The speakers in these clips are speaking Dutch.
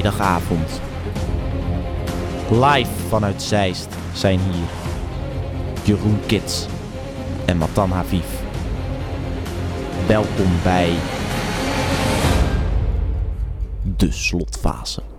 vrijdagavond. Live vanuit Zeist zijn hier Jeroen Kits en Matan Haviv. Welkom bij de slotfase.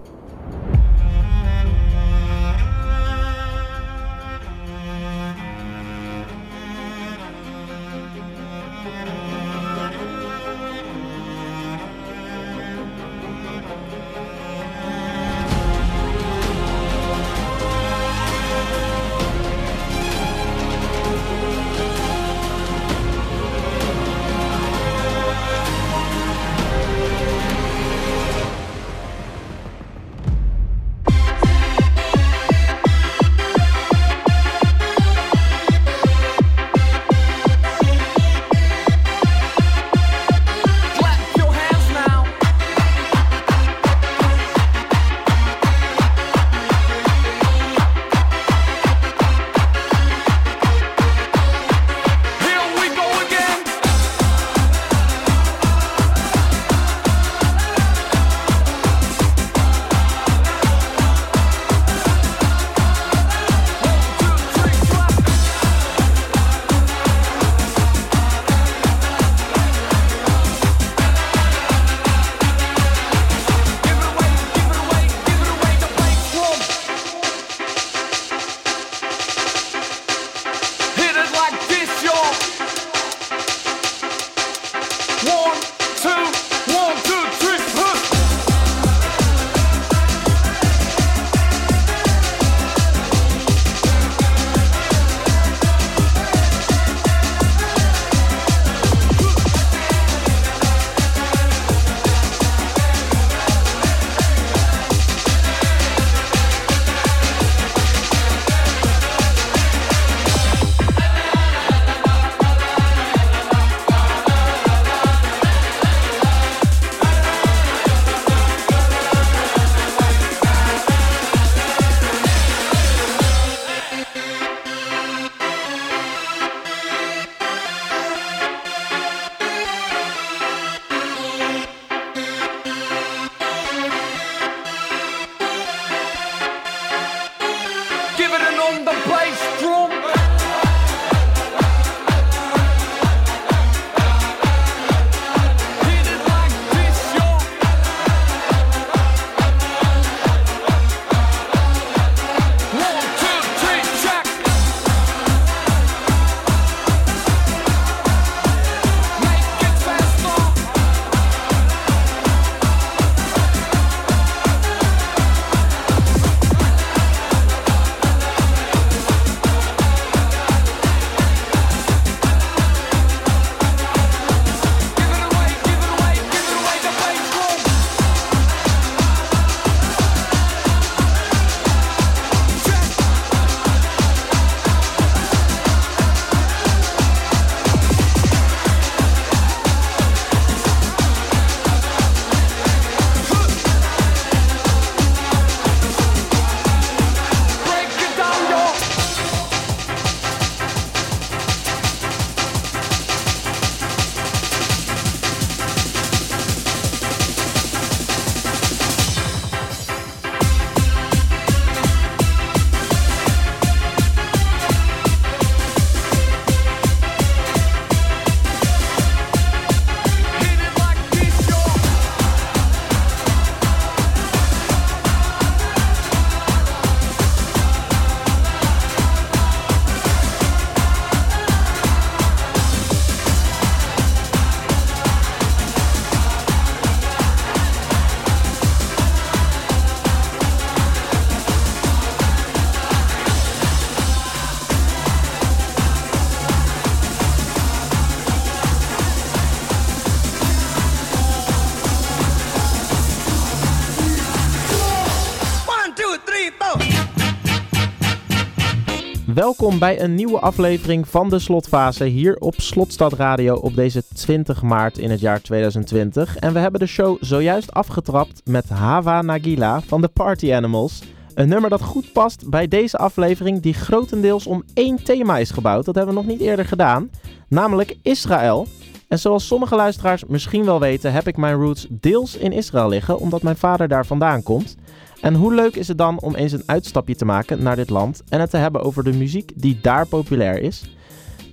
Welkom bij een nieuwe aflevering van de slotfase hier op Slotstad Radio op deze 20 maart in het jaar 2020. En we hebben de show zojuist afgetrapt met Hava Nagila van de Party Animals. Een nummer dat goed past bij deze aflevering die grotendeels om één thema is gebouwd. Dat hebben we nog niet eerder gedaan, namelijk Israël. En zoals sommige luisteraars misschien wel weten, heb ik mijn roots deels in Israël liggen, omdat mijn vader daar vandaan komt. En hoe leuk is het dan om eens een uitstapje te maken naar dit land en het te hebben over de muziek die daar populair is?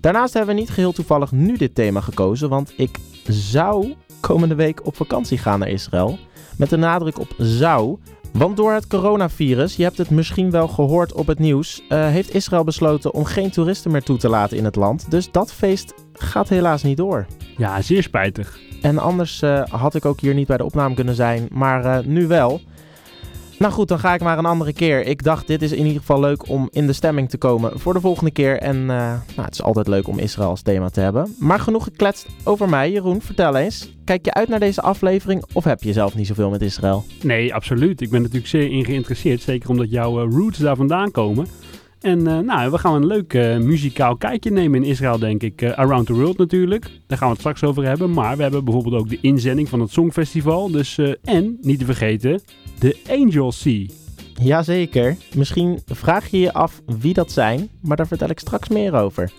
Daarnaast hebben we niet geheel toevallig nu dit thema gekozen, want ik zou komende week op vakantie gaan naar Israël. Met de nadruk op zou, want door het coronavirus, je hebt het misschien wel gehoord op het nieuws, eh, heeft Israël besloten om geen toeristen meer toe te laten in het land. Dus dat feest gaat helaas niet door. Ja, zeer spijtig. En anders eh, had ik ook hier niet bij de opname kunnen zijn, maar eh, nu wel. Nou goed, dan ga ik maar een andere keer. Ik dacht, dit is in ieder geval leuk om in de stemming te komen voor de volgende keer. En eh, nou, het is altijd leuk om Israël als thema te hebben. Maar genoeg gekletst over mij. Jeroen, vertel eens. Kijk je uit naar deze aflevering of heb je zelf niet zoveel met Israël? Nee, absoluut. Ik ben natuurlijk zeer in geïnteresseerd. Zeker omdat jouw eh, roots daar vandaan komen. En eh, nou, we gaan een leuk muzikaal kijkje nemen in Israël, denk ik. Around the World natuurlijk. Daar gaan we het straks over hebben. Maar we hebben bijvoorbeeld ook de inzending van het Songfestival. Dus, en, niet te vergeten, de Angel Sea. Jazeker. Misschien vraag je je af wie dat zijn, maar daar vertel ik straks meer over.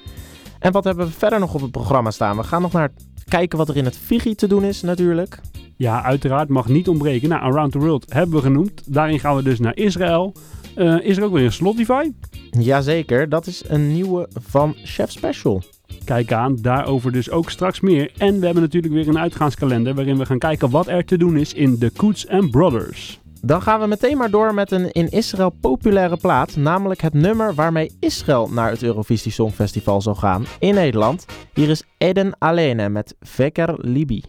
En wat hebben we verder nog op het programma staan? We gaan nog naar kijken wat er in het Fiji te doen is natuurlijk. Ja, uiteraard mag niet ontbreken. Nou, Around the World hebben we genoemd. Daarin gaan we dus naar Israël. Eh, is er ook weer een Slotify? Jazeker, dat is een nieuwe van Chef Special. Kijk aan, daarover dus ook straks meer. En we hebben natuurlijk weer een uitgaanskalender waarin we gaan kijken wat er te doen is in The Coots and Brothers. Dan gaan we meteen maar door met een in Israël populaire plaat, namelijk het nummer waarmee Israël naar het Eurovisie Songfestival zal gaan in Nederland. Hier is Eden Alene met Veker Libi.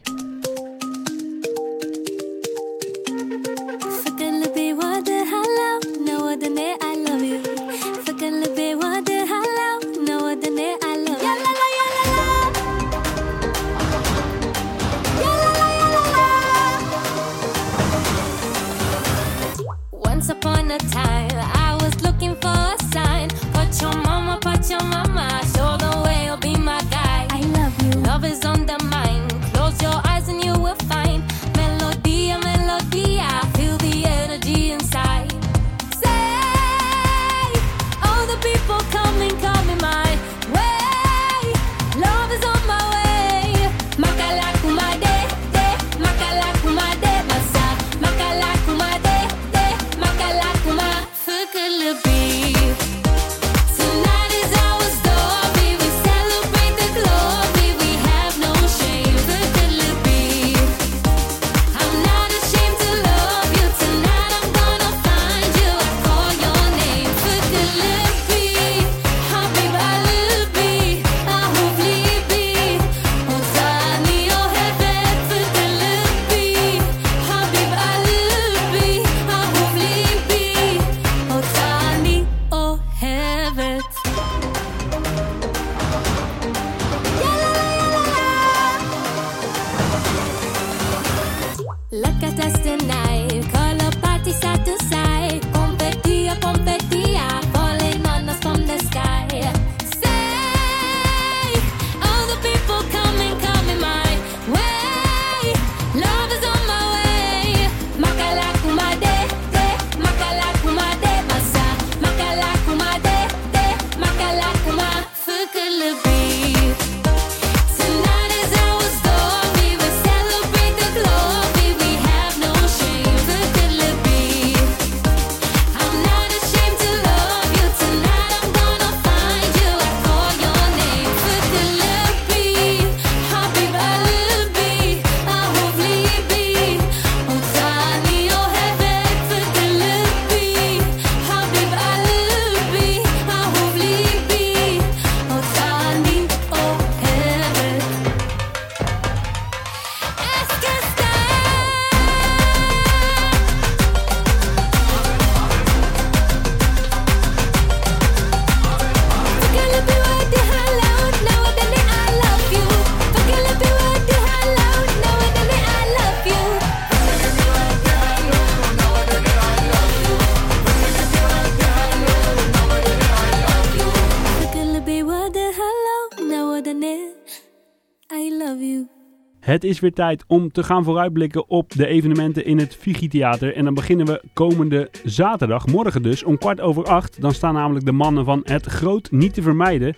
Het is weer tijd om te gaan vooruitblikken op de evenementen in het Fiji Theater. En dan beginnen we komende zaterdag, morgen dus, om kwart over acht. Dan staan namelijk de mannen van Het Groot Niet Te Vermijden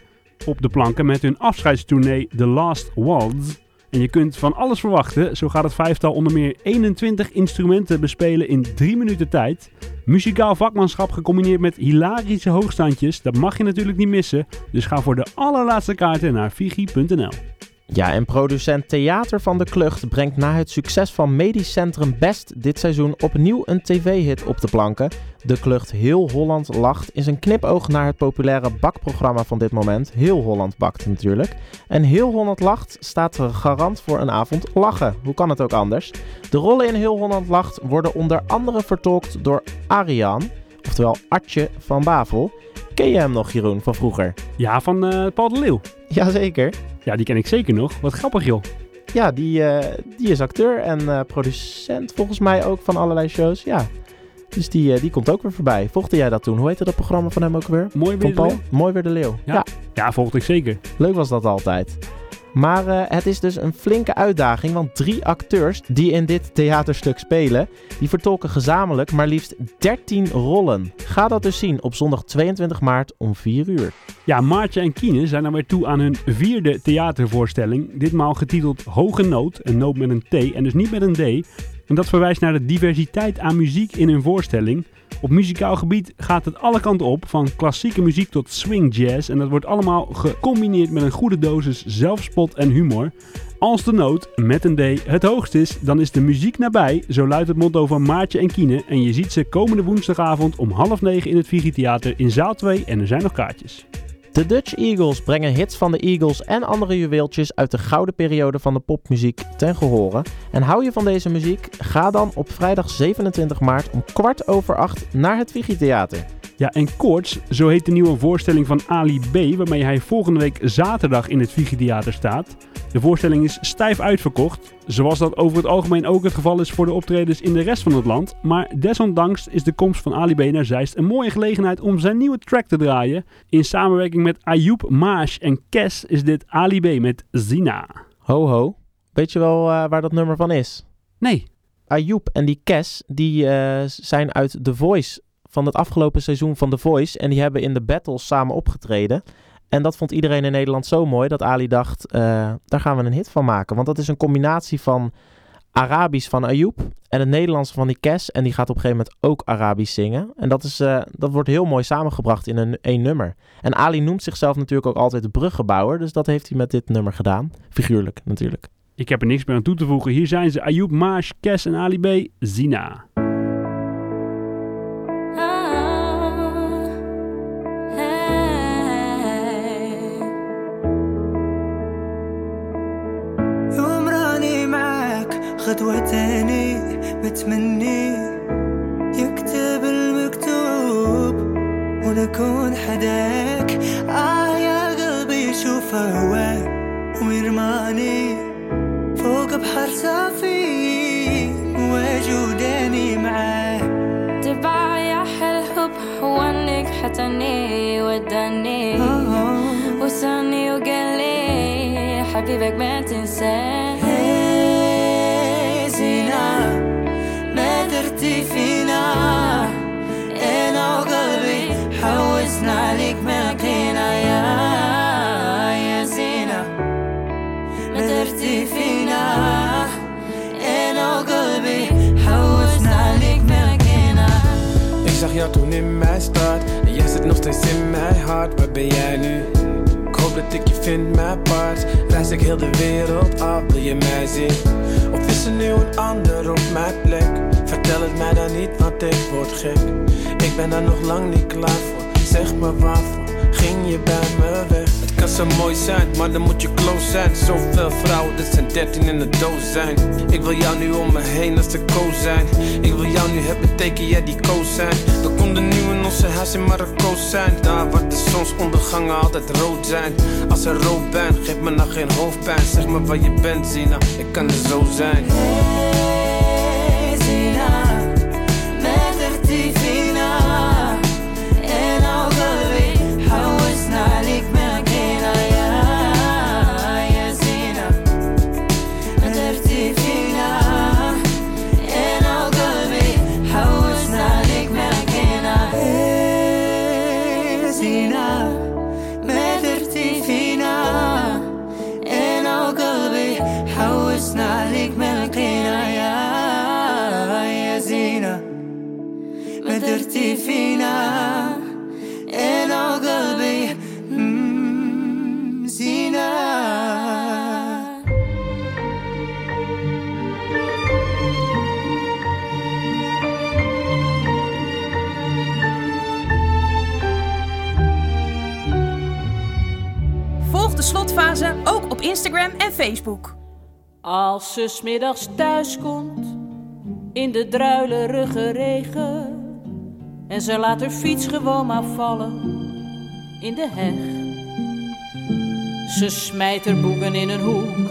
op de planken met hun afscheidstournee The Last Waltz. En je kunt van alles verwachten. Zo gaat het vijftal onder meer 21 instrumenten bespelen in 3 minuten tijd. Muzikaal vakmanschap gecombineerd met hilarische hoogstandjes. Dat mag je natuurlijk niet missen. Dus ga voor de allerlaatste kaarten naar figi.nl. Ja, en producent Theater van de Klucht brengt na het succes van Medisch Centrum Best dit seizoen opnieuw een tv-hit op de planken. De Klucht Heel Holland Lacht is een knipoog naar het populaire bakprogramma van dit moment. Heel Holland Bakt natuurlijk. En Heel Holland Lacht staat garant voor een avond lachen. Hoe kan het ook anders? De rollen in Heel Holland Lacht worden onder andere vertolkt door Ariaan, oftewel Artje van Bavel. Ken je hem nog, Jeroen, van vroeger? Ja, van eh, Paul de Leeuw. Jazeker. Ja, die ken ik zeker nog. Wat grappig joh. Ja, die, eh, die is acteur en eh, producent volgens mij ook van allerlei shows. Ja. Dus die, eh, die komt ook weer voorbij. Volgde jij dat toen? Hoe heette dat programma van hem ook weer? Mooi Van weer. de Paul? Leeuw? Mooi weer de Leeuw. Ja. Ja, Ja, volgde ik zeker. leuk was dat altijd. Maar eh, het is dus een flinke uitdaging, want drie acteurs die in dit theaterstuk spelen, die vertolken gezamenlijk maar liefst 13 rollen. Ga dat dus zien op zondag 22 maart om 4 uur. Ja, Maartje en Kiene zijn dan weer toe aan hun vierde theatervoorstelling. Ditmaal getiteld Hoge Noot, een noot met een T en dus niet met een D. En dat verwijst naar de diversiteit aan muziek in hun voorstelling. Op muzikaal gebied gaat het alle kanten op, van klassieke muziek tot swing jazz. En dat wordt allemaal gecombineerd met een goede dosis zelfspot en humor. Als de noot, met een D, het hoogst is, dan is de muziek nabij. Zo luidt het motto van Maartje en Kiene. En je ziet ze komende woensdagavond om half negen in het Vigi Theater in zaal 2 en er zijn nog kaartjes. De Dutch Eagles brengen hits van de Eagles en andere juweeltjes uit de gouden periode van de popmuziek ten gehore. En hou je van deze muziek? Ga dan op vrijdag 27 maart om kwart over acht naar het Vigi Theater. Ja, en Koorts, zo heet de nieuwe voorstelling van Ali B, waarmee hij volgende week zaterdag in het Vigi Theater staat. De voorstelling is stijf uitverkocht, zoals dat over het algemeen ook het geval is voor de optredens in de rest van het land. Maar desondanks is de komst van Ali B naar Zeist een mooie gelegenheid om zijn nieuwe track te draaien. In samenwerking met Ayoub Maash en Kes is dit Ali B met Zina. Ho ho, weet je wel eh, waar dat nummer van is? Nee, Ayoub en die Kes, die eh, zijn uit The Voice van het afgelopen seizoen van The Voice. En die hebben in de battles samen opgetreden. En dat vond iedereen in Nederland zo mooi dat Ali dacht, eh, daar gaan we een hit van maken. Want dat is een combinatie van Arabisch van Ayoub en het Nederlands van die Kes. En die gaat op een gegeven moment ook Arabisch zingen. En dat, is, eh, dat wordt heel mooi samengebracht in een, één nummer. En Ali noemt zichzelf natuurlijk ook altijd de bruggenbouwer. Dus dat heeft hij met dit nummer gedaan. Figuurlijk natuurlijk. ik heb er niks meer aan toe te voegen. Hier zijn ze Ayoub Maash, Kes en Ali B, Zina. خطوة تاني متمني يكتب المكتوب ونكون حداك. آه يا قلبي شوف هواك ويرماني فوق بحر صافي وجوداني معاك. تبايع الحب وانك حتني وداني. آه. وساني وقال لي حبيبك ما تنساه انتي فينا. أنا وقلبي حوسنا عليك ما لقينا يا يا زينة. ما فينا. أنا وقلبي حوسنا عليك ما لقينا Ich sag ja, du nimm mein Start. Yes, it noch dein dat ik je vind, mijn paard Reis ik heel de wereld af, wil je mij zien? Of is er nu een ander op mijn plek? Vertel het mij dan niet, want ik word gek Ik ben daar nog lang niet klaar voor Zeg maar waarvoor ging je bij me weg? Kan zo mooi zijn, maar dan moet je close zijn. Zoveel vrouwen, dit zijn dertien in de doos zijn Ik wil jou nu om me heen als de koos zijn Ik wil jou nu hebben, teken jij die koos zijn. Dan komt de nieuwe in onze huis in Marokko zijn. Daar waar de zonsondergangen altijd rood zijn. Als er rood ben, geef me nou geen hoofdpijn. Zeg me waar je bent, Zina, ik kan er zo zijn En Facebook. Als ze smiddags thuis komt, in de druilerige regen. En ze laat haar fiets gewoon maar vallen, in de heg. Ze smijt haar boeken in een hoek,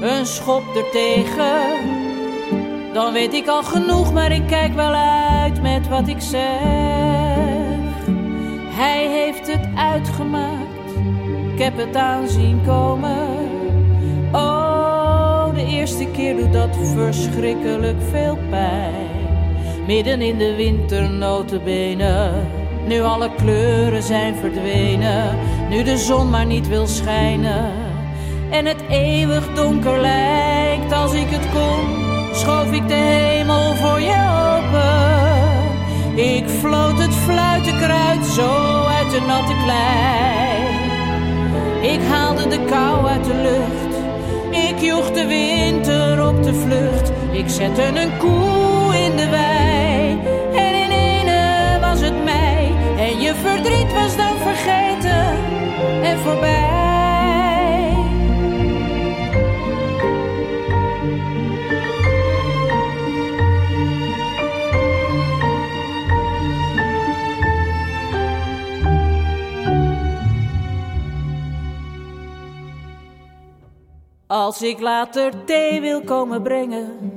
een schop er tegen. Dan weet ik al genoeg, maar ik kijk wel uit met wat ik zeg. Hij heeft het uitgemaakt, ik heb het aan zien komen. Oh, de eerste keer doet dat verschrikkelijk veel pijn. Midden in de winter notenbenen. Nu alle kleuren zijn verdwenen. Nu de zon maar niet wil schijnen. En het eeuwig donker lijkt. Als ik het kon, schoof ik de hemel voor je open. Ik floot het fluitenkruid zo uit de natte klei. Ik haalde de kou uit de lucht. Ik joeg de winter op de vlucht. Ik zette een koe in de wei. En in ene was het mij. En je verdriet was dan vergeten en voorbij. Als ik later thee wil komen brengen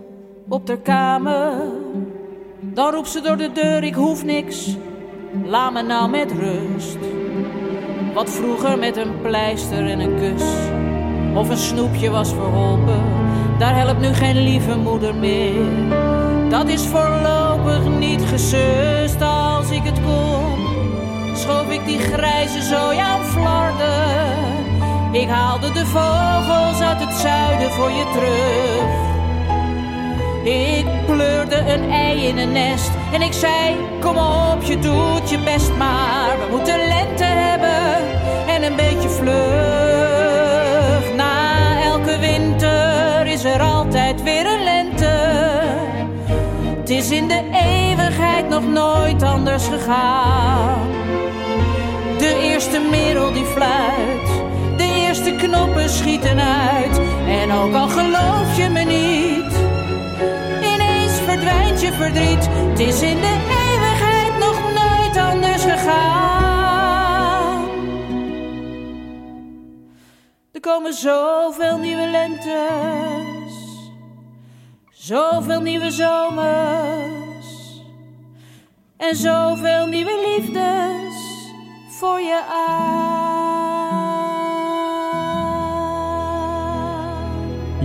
op de kamer, dan roept ze door de deur: ik hoef niks, laat me nou met rust. Wat vroeger met een pleister en een kus of een snoepje was verholpen, daar helpt nu geen lieve moeder meer. Dat is voorlopig niet gesust als ik het kon. Schoof ik die grijze zooi aan flarden. Ik haalde de vogels uit het zuiden voor je terug. Ik pleurde een ei in een nest en ik zei: Kom op, je doet je best maar. We moeten lente hebben en een beetje vlug. Na elke winter is er altijd weer een lente. Het is in de eeuwigheid nog nooit anders gegaan. De eerste merel die fluit, de knoppen schieten uit. En ook al geloof je me niet, ineens verdwijnt je verdriet. Het is in de eeuwigheid nog nooit anders gegaan. Er komen zoveel nieuwe lentes, zoveel nieuwe zomers en zoveel nieuwe liefdes voor je aan.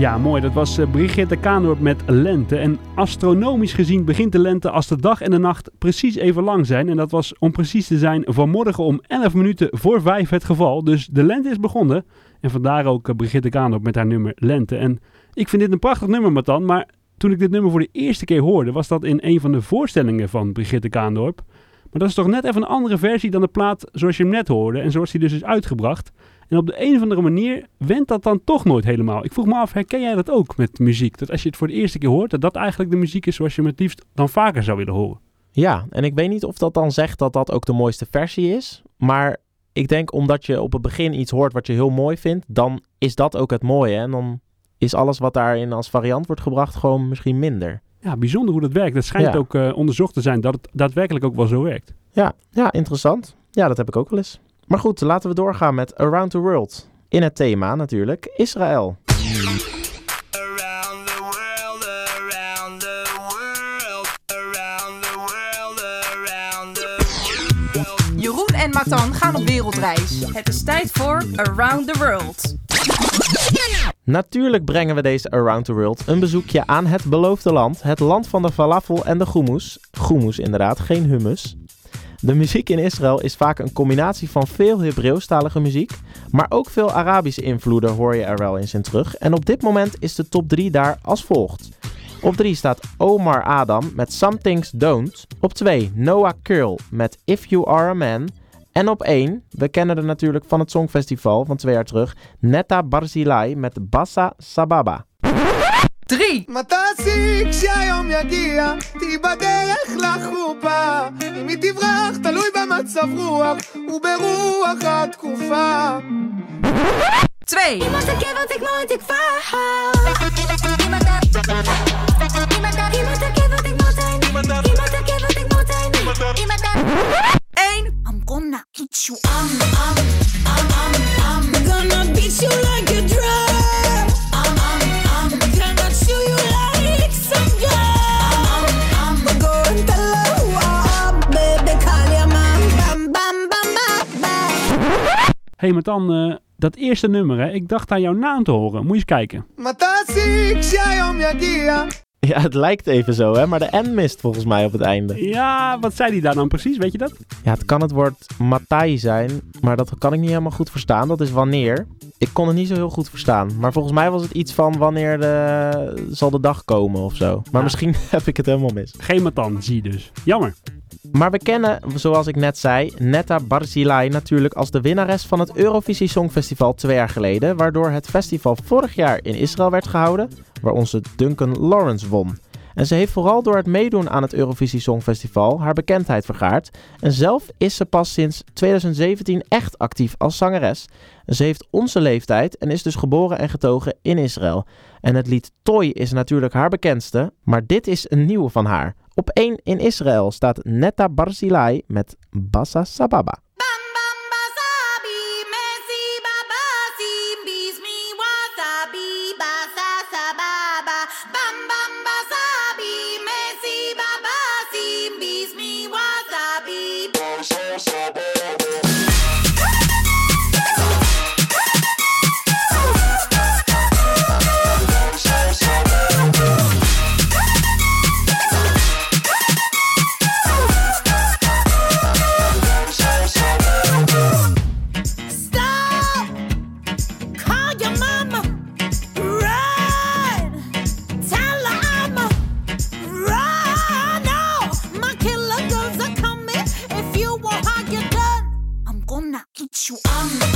Ja, mooi. Dat was eh, Brigitte Kaandorp met Lente. En astronomisch gezien begint de lente als de dag en de nacht precies even lang zijn. En dat was om precies te zijn vanmorgen om 11 minuten voor 5 het geval. Dus de lente is begonnen. En vandaar ook eh, Brigitte Kaandorp met haar nummer Lente. En ik vind dit een prachtig nummer, Matan. Maar toen ik dit nummer voor de eerste keer hoorde, was dat in een van de voorstellingen van Brigitte Kaandorp. Maar dat is toch net even een andere versie dan de plaat zoals je hem net hoorde en zoals die dus is uitgebracht. En op de een of andere manier wendt dat dan toch nooit helemaal. Ik vroeg me af, herken jij dat ook met muziek? Dat als je het voor de eerste keer hoort, dat dat eigenlijk de muziek is zoals je hem het liefst dan vaker zou willen horen. Ja, en ik weet niet of dat dan zegt dat dat ook de mooiste versie is. Maar ik denk omdat je op het begin iets hoort wat je heel mooi vindt, dan is dat ook het mooie. En dan is alles wat daarin als variant wordt gebracht gewoon misschien minder. Ja, bijzonder hoe dat werkt. Het schijnt Ja. ook eh, onderzocht te zijn dat het daadwerkelijk ook wel zo werkt. Ja, ja, interessant. Ja, dat heb ik ook wel eens. Maar goed, laten we doorgaan met Around the World. In het thema natuurlijk Israël. Around the world, around the world, around the world, around the world. Jeroen en Matan gaan op wereldreis. Het is tijd voor Around the World. Natuurlijk brengen we deze Around the World een bezoekje aan het beloofde land. Het land van de falafel en de hummus. Hummus inderdaad, geen hummus. De muziek in Israël is vaak een combinatie van veel Hebreeuwstalige muziek, maar ook veel Arabische invloeden hoor je er wel eens in terug. En op dit moment is de top 3 daar als volgt. Op 3 staat Omar Adam met Some Things Don't. Op 2 Noah Curl met If You Are a Man. En op 1, we kennen er natuurlijk van het Songfestival van twee jaar terug, Netta Barzilai met Bassa Sababa. טרי! מטסיק כשהיום יגיע, תהי בדרך לחופה. אם היא תברח, תלוי במצב רוח, וברוח התקופה. צווי! אם אתה גבר זה כמו התקווה. אם אתה... אם אתה... אם אתה גבר תגמור את אם אתה גבר תגמור את אם אתה... אין! I'm gonna hit you. I'm, I'm, I'm, I'm, I'm gonna beat you like a drum. Hey, maar dan eh, dat eerste nummer, hè. Ik dacht aan jouw naam te horen. Moet je eens kijken. Matasi, Xiaom Yagia. Ja, het lijkt even zo, hè? Maar de N mist volgens mij op het einde. Ja, wat zei die daar dan precies? Weet je dat? Ja, het kan het woord Matai zijn, maar dat kan ik niet helemaal goed verstaan. Dat is wanneer. Ik kon het niet zo heel goed verstaan. Maar volgens mij was het iets van wanneer de... zal de dag komen of zo. Maar Ja. misschien heb ik het helemaal mis. Geen Matan, zie dus. Jammer. Maar we kennen, zoals ik net zei, Netta Barzilai natuurlijk als de winnares van het Eurovisie Songfestival twee jaar geleden. Waardoor het festival vorig jaar in Israël werd gehouden, waar onze Duncan Lawrence won. En ze heeft vooral door het meedoen aan het Eurovisie Songfestival haar bekendheid vergaard. En zelf is ze pas sinds 2017 echt actief als zangeres. Ze heeft onze leeftijd en is dus geboren en getogen in Israël. En het lied Toy is natuurlijk haar bekendste, maar dit is een nieuwe van haar. Op 1 in Israël staat Netta Barzilai met Bassa Sababa. You. Um, um,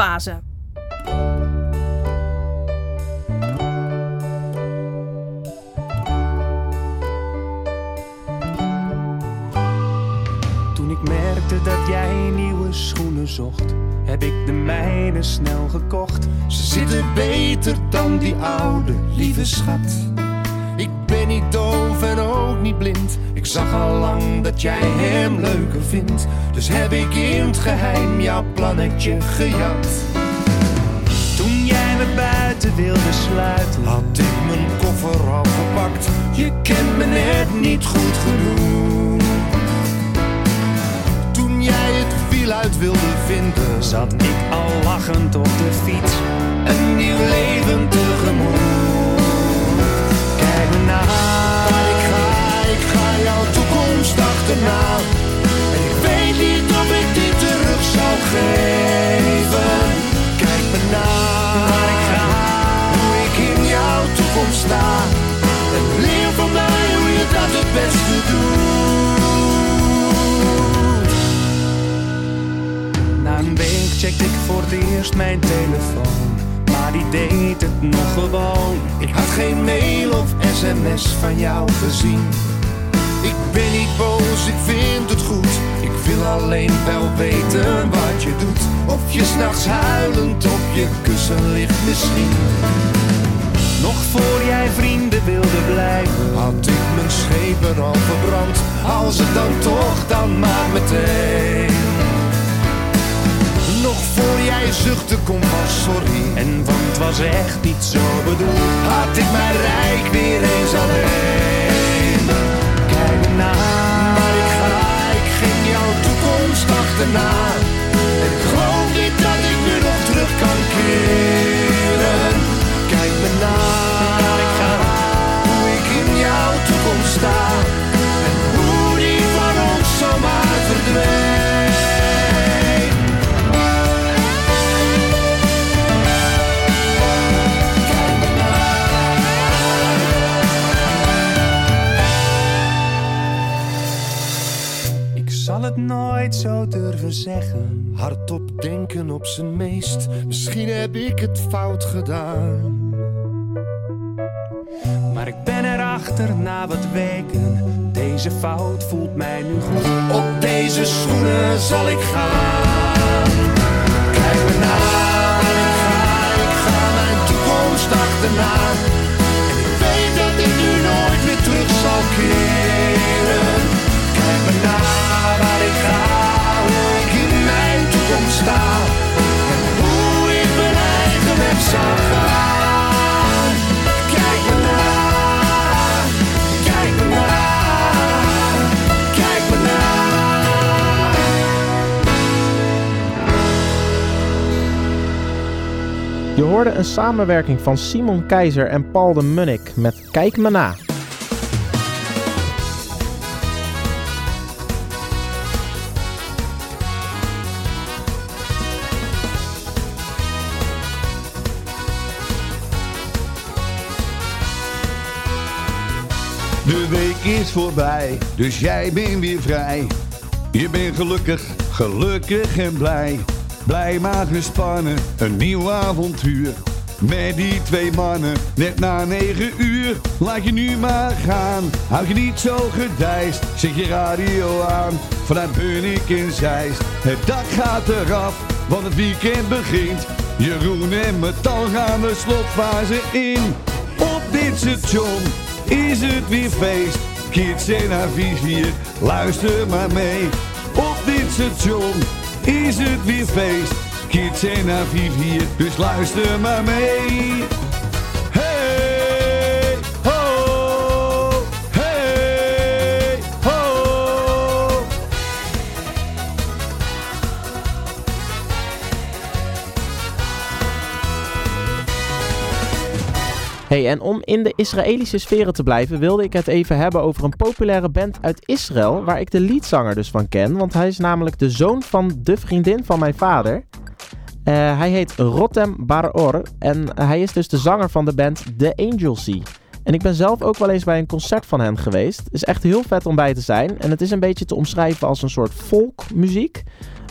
Slotfase. Toen ik merkte dat jij nieuwe schoenen zocht, heb ik de mijne snel gekocht. Ze zitten beter dan die oude, lieve schat. Ik ben niet doof en ook niet blind. Zag al lang dat jij hem leuker vindt. Dus heb ik in het geheim jouw plannetje gejat. Toen jij me buiten wilde sluiten, had ik mijn koffer al gepakt. Je kent me net niet goed genoeg. Toen jij het ziel uit wilde vinden, Zat ik al lachend op de fiets. een nieuw leven tegemoet. Kijk me na. Ik ga, jouw toekomst achterna. En ik weet niet of ik dit terug zou geven. Kijk me na. Waar ik ga, hoe ik in jouw toekomst sta. En leer van mij hoe je dat het beste doet. Na een week checkte ik voor het eerst mijn telefoon. Maar die deed het nog gewoon. Ik had geen mail of sms van jou gezien. Ben niet boos, ik vind het goed. Ik wil alleen wel weten wat je doet. Of je s'nachts huilend op je kussen ligt misschien. Nog voor jij vrienden wilde blijven. Had ik mijn schepen al verbrand. Als het dan toch, dan maar meteen. Nog voor jij zuchtte kon was sorry. En want was echt niet zo bedoeld. Had ik mijn rijk weer eens alleen. Achterna. En ik geloof niet dat ik nu nog terug kan keren. Kijk me na. Hoe ik in jouw toekomst sta. Het nooit zo durven zeggen. Hardop denken op zijn meest. Misschien heb ik het fout gedaan. Maar ik ben erachter na wat weken. Deze fout voelt mij nu goed. Op deze schoenen zal ik gaan. Kijk me na, ik ga, ik ga mijn toekomst achterna. En ik weet dat ik nu nooit meer terug zal keren. Sta. En hoe ik mijn eigen weg. Kijk me na, kijk me na, kijk me na. Je hoorde een samenwerking van Simon Keizer en Paul de Munnik met Kijk me na. De week is voorbij, dus jij bent weer vrij. Je bent gelukkig, gelukkig en blij. Blij maar gespannen, een nieuw avontuur. Met die twee mannen, net na negen uur. Laat je nu maar gaan, hou je niet zo gedijst. Zet je radio aan, vanuit Bunnik en Zeist. Het dak gaat eraf, want het weekend begint. Jeroen en Metal gaan de slotfase in. Op dit station is het weer feest. Kids en Avicii, luister maar mee. Op dit station is het weer feest. Kids en Avicii, dus luister maar mee. Hey, en om in de Israëlische sferen te blijven, wilde ik het even hebben over een populaire band uit Israël, waar ik de leadzanger dus van ken, want hij is namelijk de zoon van de vriendin van mijn vader. Eh, hij heet Rotem Baror en hij is dus de zanger van de band The Angel Sea. En ik ben zelf ook wel eens bij een concert van hen geweest. Het is echt heel vet om bij te zijn en het is een beetje te omschrijven als een soort folkmuziek.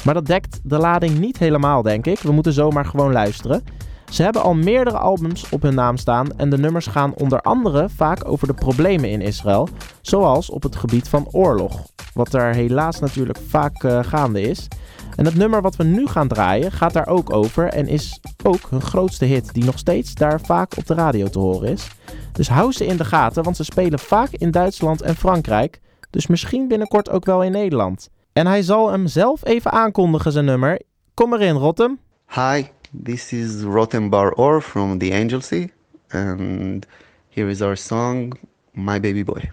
Maar dat dekt de lading niet helemaal, denk ik. We moeten zomaar gewoon luisteren. Ze hebben al meerdere albums op hun naam staan en de nummers gaan onder andere vaak over de problemen in Israël, zoals op het gebied van oorlog, wat er helaas natuurlijk vaak eh, gaande is. En het nummer wat we nu gaan draaien gaat daar ook over en is ook hun grootste hit, die nog steeds daar vaak op de radio te horen is. Dus hou ze in de gaten, want ze spelen vaak in Duitsland en Frankrijk, dus misschien binnenkort ook wel in Nederland. En hij zal hem zelf even aankondigen, zijn nummer. Kom erin, Rotem. Hi, this is Rotenbar Or from The Angel Sea, and here is our song, My Baby Boy.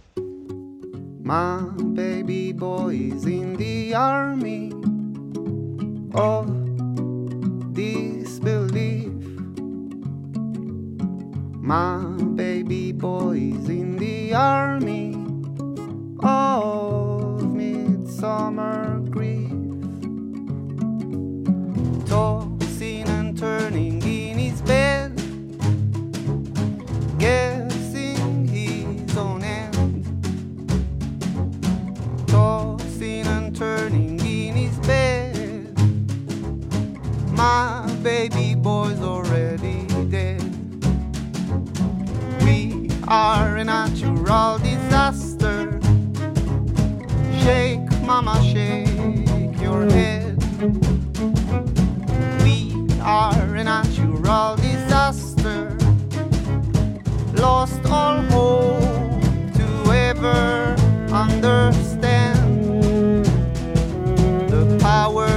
My baby boy is in the army. of disbelief. My baby boy is in the army of midsummer grief. Tossing my baby boy's already dead. We are a natural disaster. Shake, mama, shake your head. We are a natural disaster. Lost all hope to ever understand the powers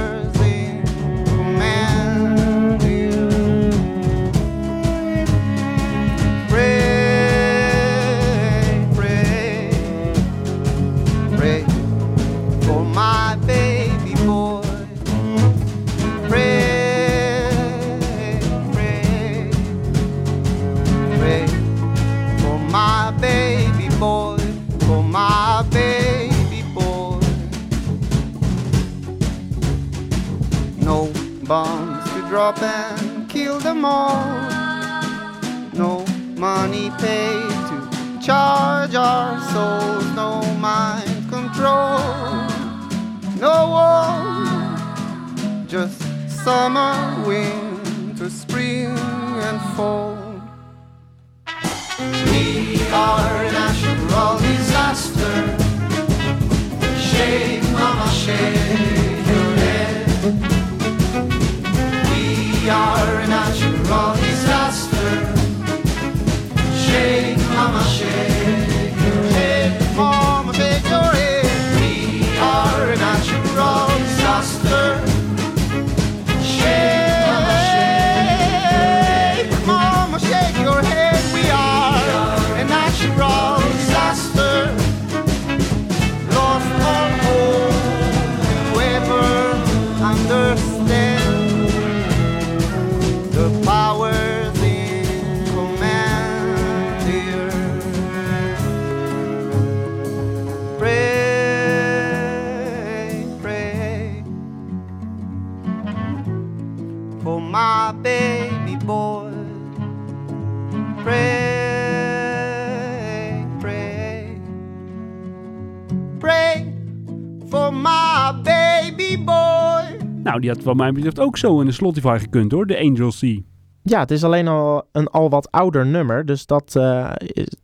Nou, die had wat mij betreft ook zo in de Spotify gekund hoor, de Angel Sea. Ja, het is alleen al een al wat ouder nummer, dus dat eh,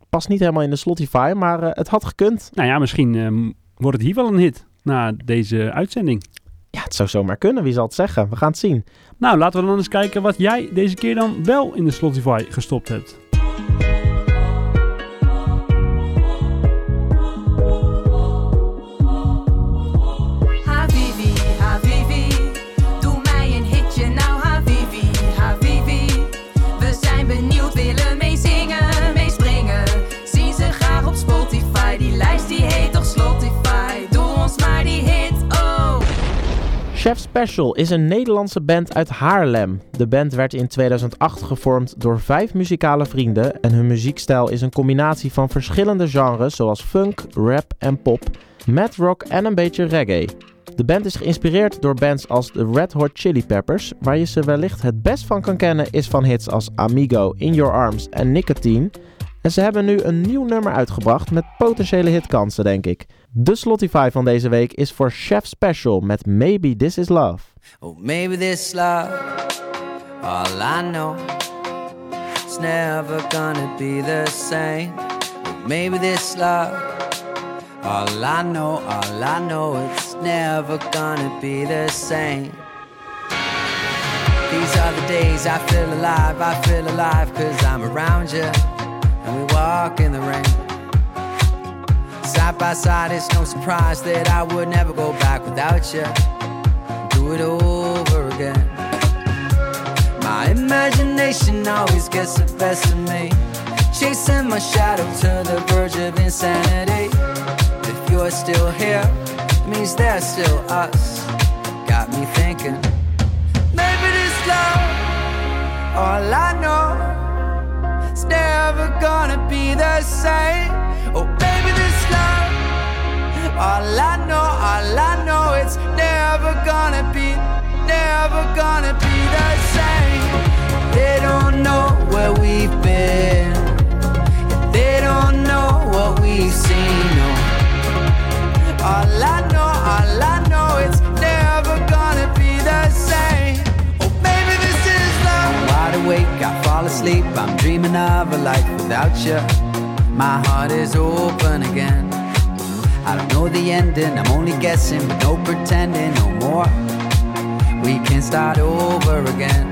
past niet helemaal in de Spotify, maar eh, het had gekund. Nou ja, misschien ehm, wordt het hier wel een hit na deze uitzending. Ja, het zou zomaar kunnen, wie zal het zeggen? We gaan het zien. Nou, laten we dan eens kijken wat jij deze keer dan wel in de Spotify gestopt hebt. Chef Special is een Nederlandse band uit Haarlem. De band werd in 2008 gevormd door vijf muzikale vrienden en hun muziekstijl is een combinatie van verschillende genres zoals funk, rap en pop, mad rock en een beetje reggae. De band is geïnspireerd door bands als de Red Hot Chili Peppers, waar je ze wellicht het best van kan kennen is van hits als Amigo, In Your Arms en Nicotine. En ze hebben nu een nieuw nummer uitgebracht met potentiële hitkansen, denk ik. De Slotify van deze week is voor Chef Special met Maybe This Is Love. Oh, maybe this love, all I know, it's never gonna be the same. Oh, maybe this love, all I know, all I know, it's never gonna be the same. These are the days I feel alive, I feel alive, cause I'm around you, and we walk in the rain. Side by side, it's no surprise that I would never go back without you. Do it over again. My imagination always gets the best of me. Chasing my shadow to the verge of insanity. If you're still here, it means there's still us. Got me thinking. Maybe this love, all I know never gonna be the same. Oh, baby, this love, all I know, all I know, it's never gonna be, never gonna be the same. They don't know where we've been, they don't know what we've seen. No. All I know, all I know. awake, I fall asleep. I'm dreaming of a life without you. My heart is open again. I don't know the ending, I'm only guessing, but no pretending no more. We can start over again.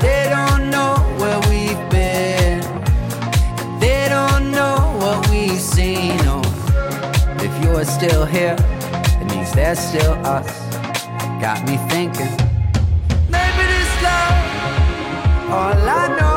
They don't know where we've been, they don't know what we've seen. Oh, if you're still here, it means they're still us. Got me thinking. All I know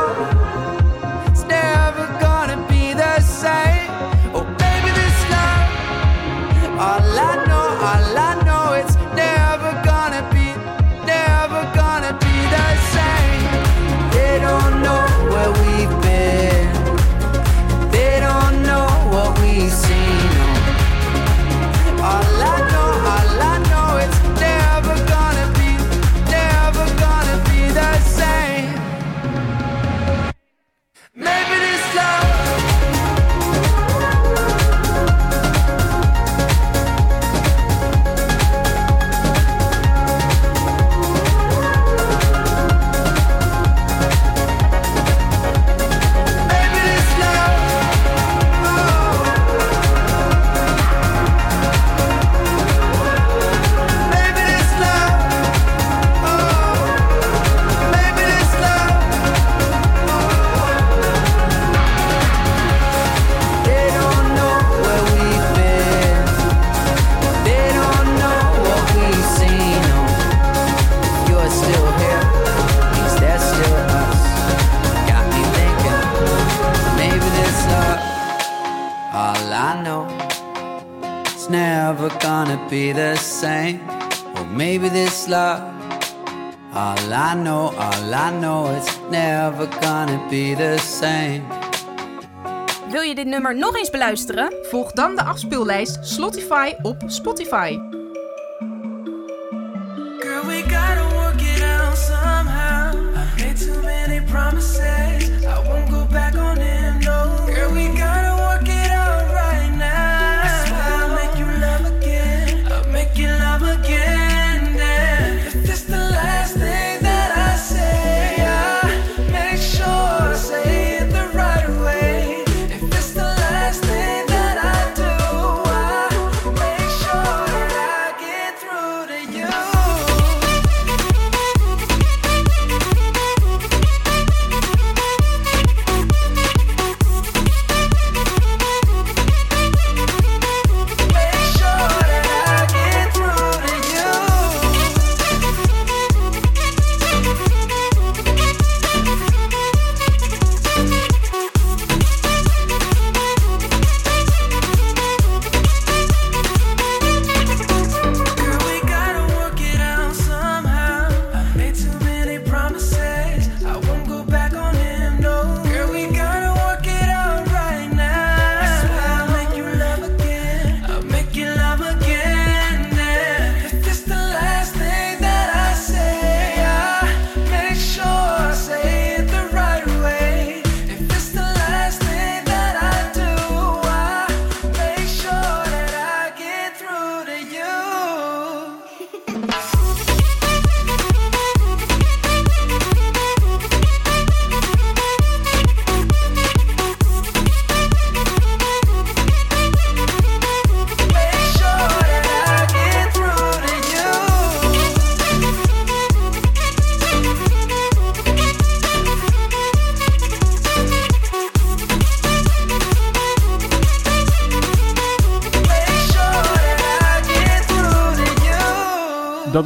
beluisteren? Volg dan de afspeellijst Spotify op Spotify.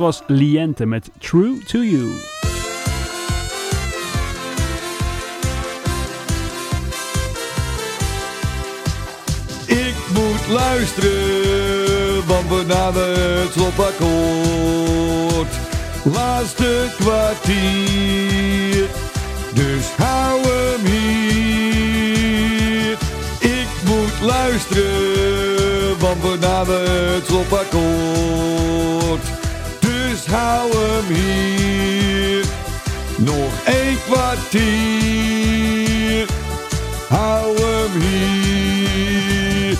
was Liente met True to You. Ik moet luisteren, want we namen het slotakkoord. Laatste kwartier, dus hou hem hier. Ik moet luisteren, want we namen het slotakkoord nog een kwartier. Hou hem hier,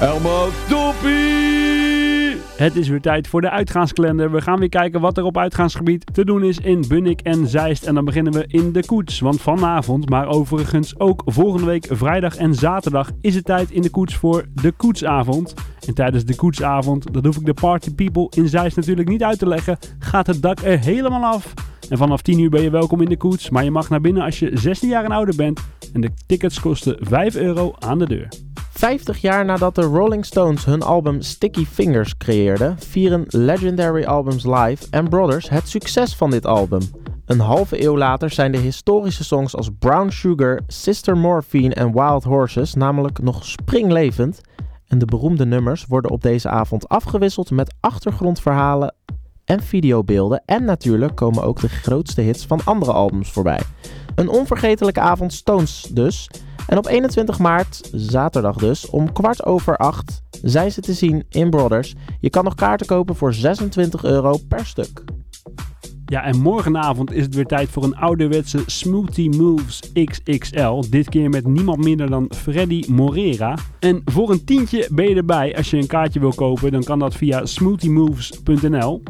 Elmo Toppie. Het is weer tijd voor de uitgaanskalender. We gaan weer kijken wat er op uitgaansgebied te doen is in Bunnik en Zeist. En dan beginnen we in de koets. Want vanavond, maar overigens ook volgende week vrijdag en zaterdag, is het tijd in de koets voor de koetsavond. En tijdens de koetsavond, dat hoef ik de party people in Zeist natuurlijk niet uit te leggen, gaat het dak er helemaal af. En vanaf 10 uur ben je welkom in de koets, maar je mag naar binnen als je 16 jaar en ouder bent. En de tickets kosten 5 euro aan de deur. 50 jaar nadat de Rolling Stones hun album Sticky Fingers creëerden, vieren Legendary Albums Live en Brothers het succes van dit album. Een halve eeuw later zijn de historische songs als Brown Sugar, Sister Morphine en Wild Horses namelijk nog springlevend. En de beroemde nummers worden op deze avond afgewisseld met achtergrondverhalen en videobeelden. En natuurlijk komen ook de grootste hits van andere albums voorbij. Een onvergetelijke avond Stones dus. En op 21 maart, zaterdag dus, om kwart over acht zijn ze te zien in Brothers. Je kan nog kaarten kopen voor 26 euro per stuk. Ja, en morgenavond is het weer tijd voor een ouderwetse Smoothie Moves XXL. Dit keer met niemand minder dan Freddy Morera. En voor een tientje ben je erbij. Als je een kaartje wil kopen, dan kan dat via smoothiemoves.nl.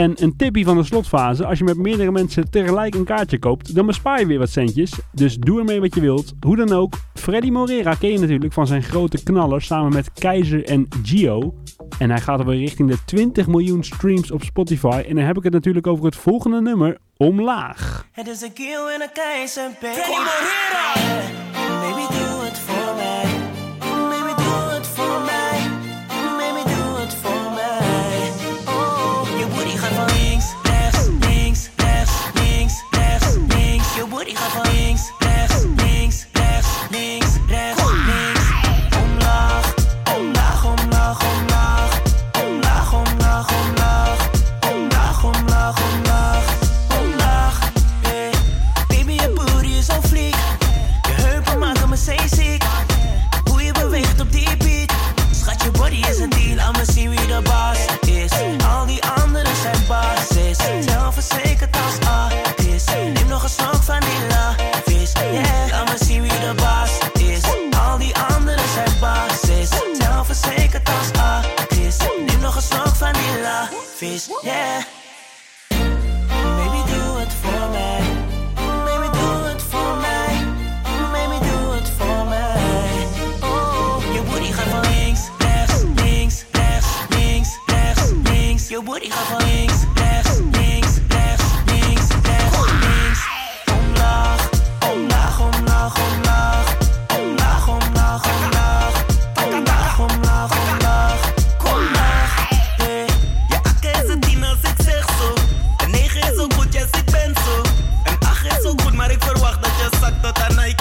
En een tipje van de slotfase. Als je met meerdere mensen tegelijk een kaartje koopt, dan bespaar je weer wat centjes. Dus doe ermee wat je wilt. Hoe dan ook, Freddy Morera ken je natuurlijk van zijn grote knallers samen met Keizer en Gio. En hij gaat alweer richting de 20 miljoen streams op Spotify. En dan heb ik het natuurlijk over het volgende nummer, Omlaag. Het is een en een keizer, baby. Baby, doe links. Je maar ik verwacht dat je zakt tot aan Nike.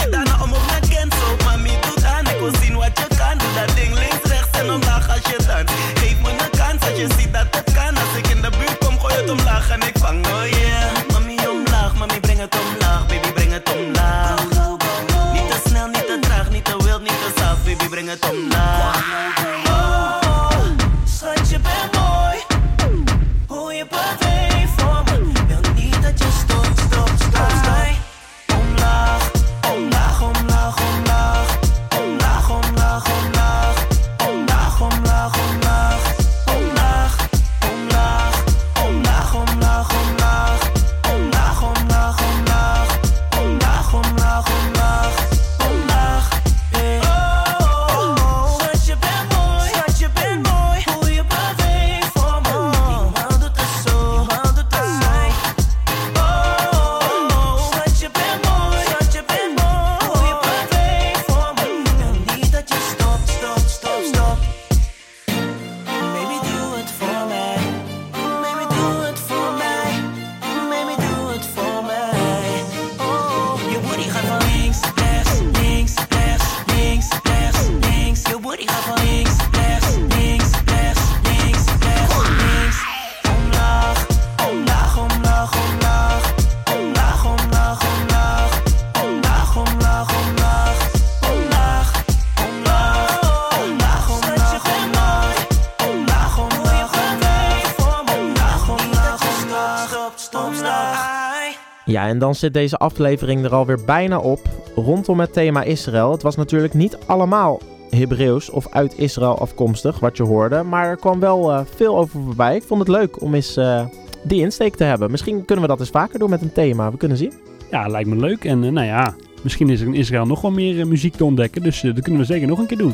En dan zit deze aflevering er alweer bijna op. Rondom het thema Israël. Het was natuurlijk niet allemaal Hebreeuws of uit Israël afkomstig wat je hoorde. Maar er kwam wel eh, veel over voorbij. Ik vond het leuk om eens eh, die insteek te hebben. Misschien kunnen we dat eens vaker doen met een thema. We kunnen zien. Ja, lijkt me leuk. En eh, nou ja, misschien is er in Israël nog wel meer muziek te ontdekken. Dus dat kunnen we zeker nog een keer doen.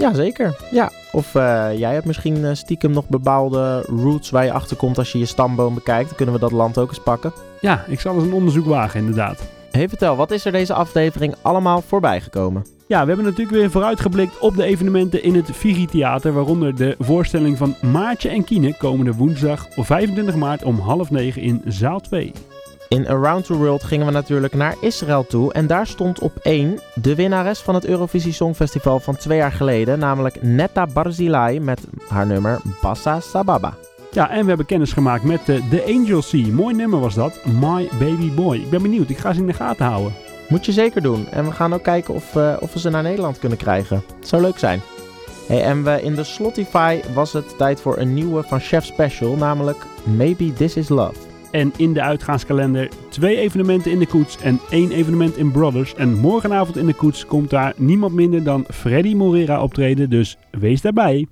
Ja, zeker. Ja. Of eh, jij hebt misschien eh, stiekem nog bepaalde roots waar je achter komt als je je stamboom bekijkt. Dan kunnen we dat land ook eens pakken. Ja, ik zal eens een onderzoek wagen, inderdaad. Hey, vertel, wat is er deze aflevering allemaal voorbij gekomen? Ja, we hebben natuurlijk weer vooruitgeblikt op de evenementen in het Vigi Theater. Waaronder de voorstelling van Maartje en Kiene komende woensdag 25 maart om half negen in zaal 2. In Around the World gingen we natuurlijk naar Israël toe. En daar stond op één de winnares van het Eurovisie Songfestival van twee jaar geleden. Namelijk Netta Barzilai met haar nummer Bassa Sababa. Ja, en we hebben kennis gemaakt met de The Angel Sea. Mooi nummer was dat, My Baby Boy. Ik ben benieuwd, ik ga ze in de gaten houden. Moet je zeker doen. En we gaan ook kijken of, eh, of we ze naar Nederland kunnen krijgen. Het zou leuk zijn. Hey, en we, in de Slotify was het tijd voor een nieuwe van Chef Special. Namelijk Maybe This Is Love. En in de uitgaanskalender twee evenementen in de koets en één evenement in Brothers. En morgenavond in de koets komt daar niemand minder dan Freddy Morera optreden. Dus wees daarbij.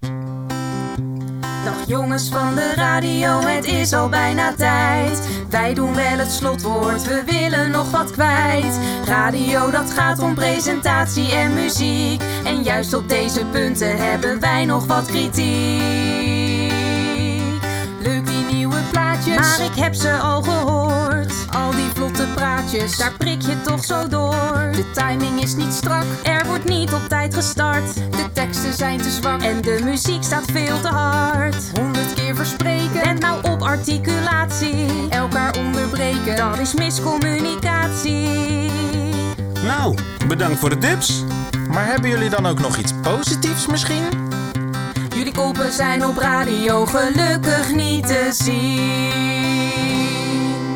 Dag jongens van de radio, het is al bijna tijd. Wij doen wel het slotwoord, we willen nog wat kwijt. Radio, dat gaat om presentatie en muziek. En juist op deze punten hebben wij nog wat kritiek. Plaatjes, maar ik heb ze al gehoord. Al die vlotte praatjes, daar prik je toch zo door. De timing is niet strak, er wordt niet op tijd gestart. De teksten zijn te zwak en de muziek staat veel te hard. Honderd keer verspreken, en nou op articulatie. Elkaar onderbreken, dat is miscommunicatie. Nou, bedankt voor de tips. Maar hebben jullie dan ook nog iets positiefs misschien? Jullie koppen zijn op radio gelukkig niet te zien.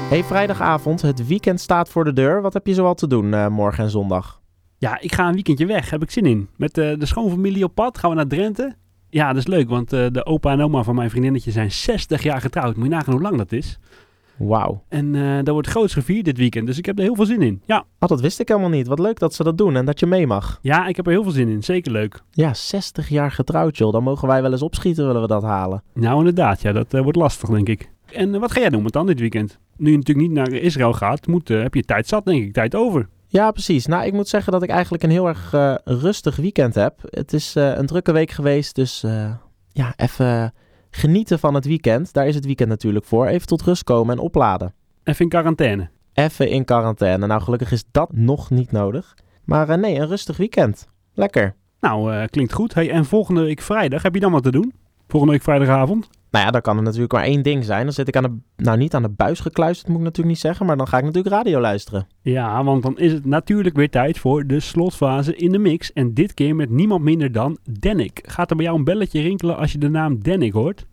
Hey, vrijdagavond. Het weekend staat voor de deur. Wat heb je zoal te doen eh, morgen en zondag? Ja, ik ga een weekendje weg, heb ik zin in. Met eh, de schoonfamilie op pad gaan we naar Drenthe. Ja, dat is leuk, want eh, de opa en oma van mijn vriendinnetje zijn 60 jaar getrouwd. Moet je nagaan hoe lang dat is. Wauw. En eh dat wordt groots gevierd dit weekend, dus ik heb er heel veel zin in. Ja. Oh, dat wist ik helemaal niet. Wat leuk dat ze dat doen en dat je mee mag. Ja, ik heb er heel veel zin in. Zeker leuk. Ja, 60 jaar getrouwd, joh. Dan mogen wij wel eens opschieten, willen we dat halen. Nou, inderdaad. Ja, dat eh, wordt lastig, denk ik. En eh, wat ga jij doen met dan dit weekend? Nu je natuurlijk niet naar Israël gaat, moet, heb je tijd zat, denk ik. Tijd over. Ja, precies. Nou, ik moet zeggen dat ik eigenlijk een heel erg rustig weekend heb. Het is een drukke week geweest, dus ja, even genieten van het weekend. Daar is het weekend natuurlijk voor. Even tot rust komen en opladen. Even in quarantaine. Even in quarantaine. Nou, gelukkig is dat nog niet nodig. Maar eh, nee, een rustig weekend. Lekker. Nou, eh, klinkt goed. Hey, en volgende week vrijdag, heb je dan wat te doen? Volgende week vrijdagavond? Nou ja, dan kan er natuurlijk maar één ding zijn. Dan zit ik aan de, nou niet aan de buis gekluisterd, moet ik natuurlijk niet zeggen. Maar dan ga ik natuurlijk radio luisteren. Ja, want dan is het natuurlijk weer tijd voor de slotfase in de mix. En dit keer met niemand minder dan Dennik. Gaat er bij jou een belletje rinkelen als je de naam Dennik hoort?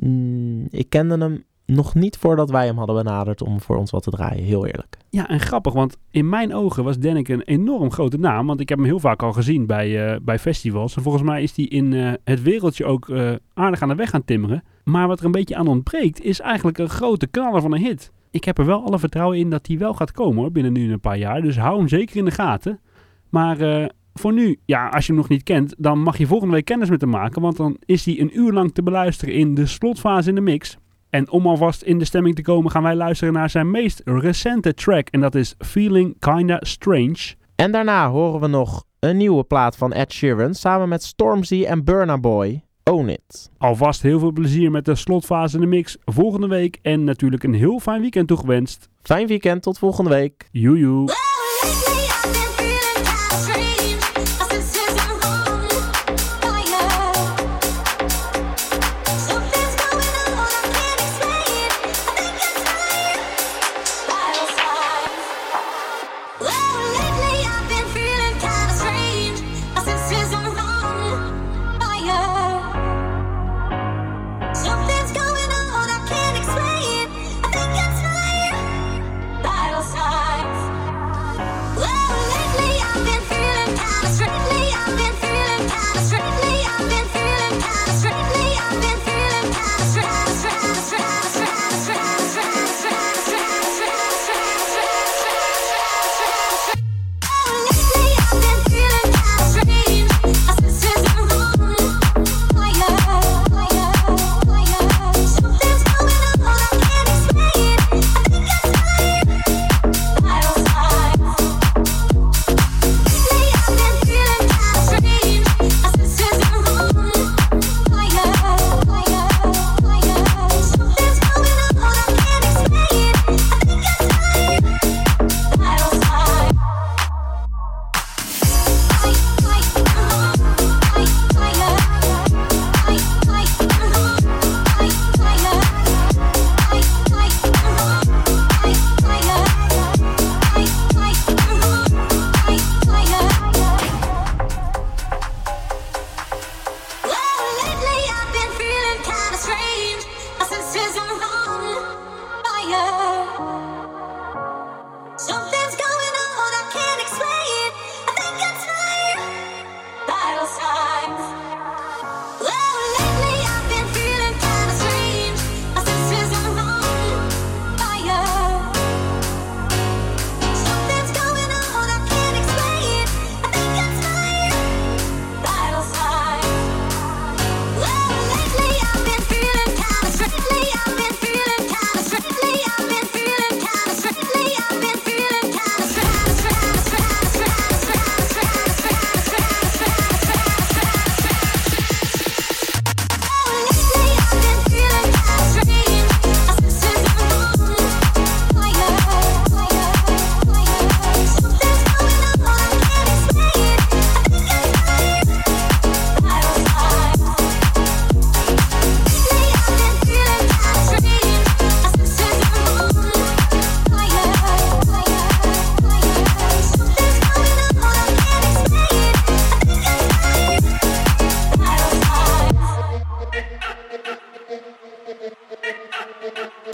Mm, ik kende hem nog niet voordat wij hem hadden benaderd om voor ons wat te draaien. Heel eerlijk. Ja, en grappig, want in mijn ogen was Dennik een enorm grote naam. Want ik heb hem heel vaak al gezien bij, eh, bij festivals. En volgens mij is hij in eh, het wereldje ook eh, aardig aan de weg gaan timmeren. Maar wat er een beetje aan ontbreekt, is eigenlijk een grote knaller van een hit. Ik heb er wel alle vertrouwen in dat hij wel gaat komen hoor, binnen nu een paar jaar. Dus hou hem zeker in de gaten. Maar voor nu, ja, als je hem nog niet kent, dan mag je volgende week kennis met hem maken. Want dan is hij een uur lang te beluisteren in de slotfase in de mix. En om alvast in de stemming te komen, gaan wij luisteren naar zijn meest recente track. En dat is Feeling Kinda Strange. En daarna horen we nog een nieuwe plaat van Ed Sheeran samen met Stormzy en Burna Boy. Own It. Alvast heel veel plezier met de slotfase in de mix volgende week. En natuurlijk een heel fijn weekend toegewenst. Fijn weekend, tot volgende week. Joejoe.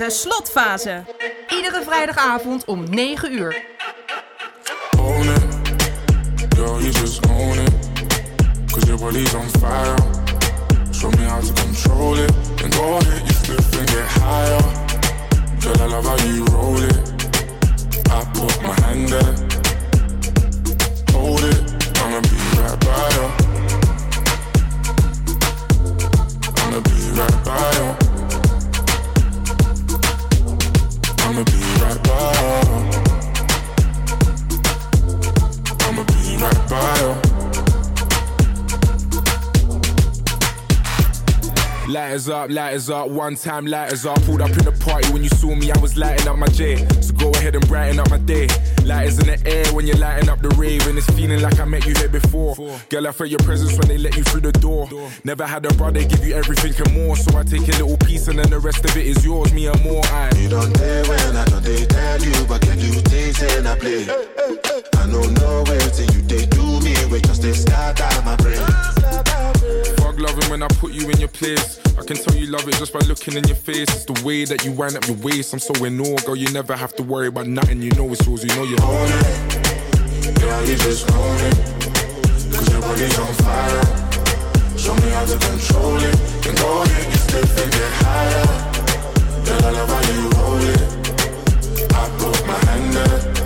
De slotfase. Iedere vrijdagavond om 9 uur. Own you just own it. Cause your body's on fire. Show me how to control it. Then go ahead, you flip and get higher. Girl, I love how you roll it. I put my hand there. Hold it, I'ma be right by you. I'ma be right by you. I'ma be right by. I'ma be right by. Lighters up, lighters up, one time lighters up. Pulled up in the party when you saw me, I was lighting up my J. So go ahead and brighten up my day. Lighters in the air when you're lighting up the rave, and it's feeling like I met you here before. Girl, I felt your presence when they let you through the door. Never had a brother give you everything and more, so I take a little piece and then the rest of it is yours, me and more. I. You don't dare when I don't they tell you, but can you taste and I play? I don't know where you they do me, wait just they out my brain. Loving when I put you in your place. I can tell you love it just by looking in your face. It's the way that you wind up your waist. I'm so in awe, girl. You never have to worry about nothing. You know it's yours. You know you own it. Girl, you just own it. Cause your body's on fire. Show me how to control it. Then go ahead, and get higher. Girl, I love how you roll it. I put my hand there.